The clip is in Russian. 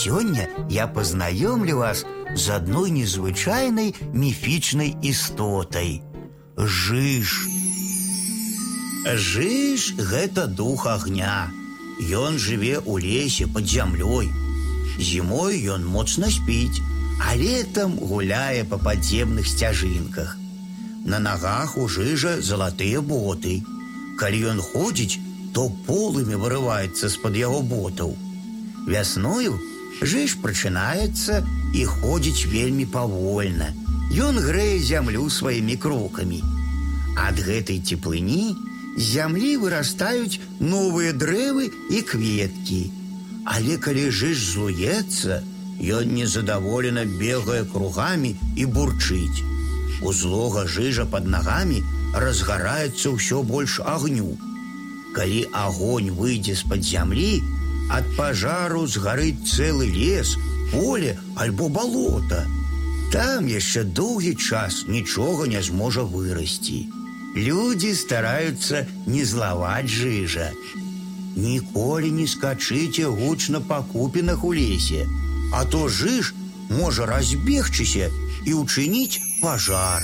Сёння я познаёмлю вас з адной незвычайнай міфічнай істотай. Жыж. Жыж гэта дух агня. Ён жыве ў лесе пад зямлёй. Зімой ён моцна спіць, а летом гуляе па падземных сцяжынках. На нагах у жыжа залатыя боты. Калі ён ходзіць, то полымі вырываецца з-пад яго ботаў. Вясною жыж прачынаецца і ходзіць вельмі павольна. Ён грэе зямлю сваімі крокамі. Ад гэтай цеплыні з зямлі вырастаюць новыя дрэвы і кветкі. Але калі жыж злуецца, ён незадаволена бегае кругамі і бурчыць. У злога жыжа под нагамі разгараецца ўсё больш агню. Калі агонь выйдзе з-пад зямлі, ад пажару згарыць цэлы лес, поле альбо балота. Там яшчэ доўгі час нічога не зможа вырасці. Людзі стараюцца не злаваць жыжа. Ніколі не скачыце гучна па купінах у лесе, а то жыж можа разбегчыся і ўчыніць пажар.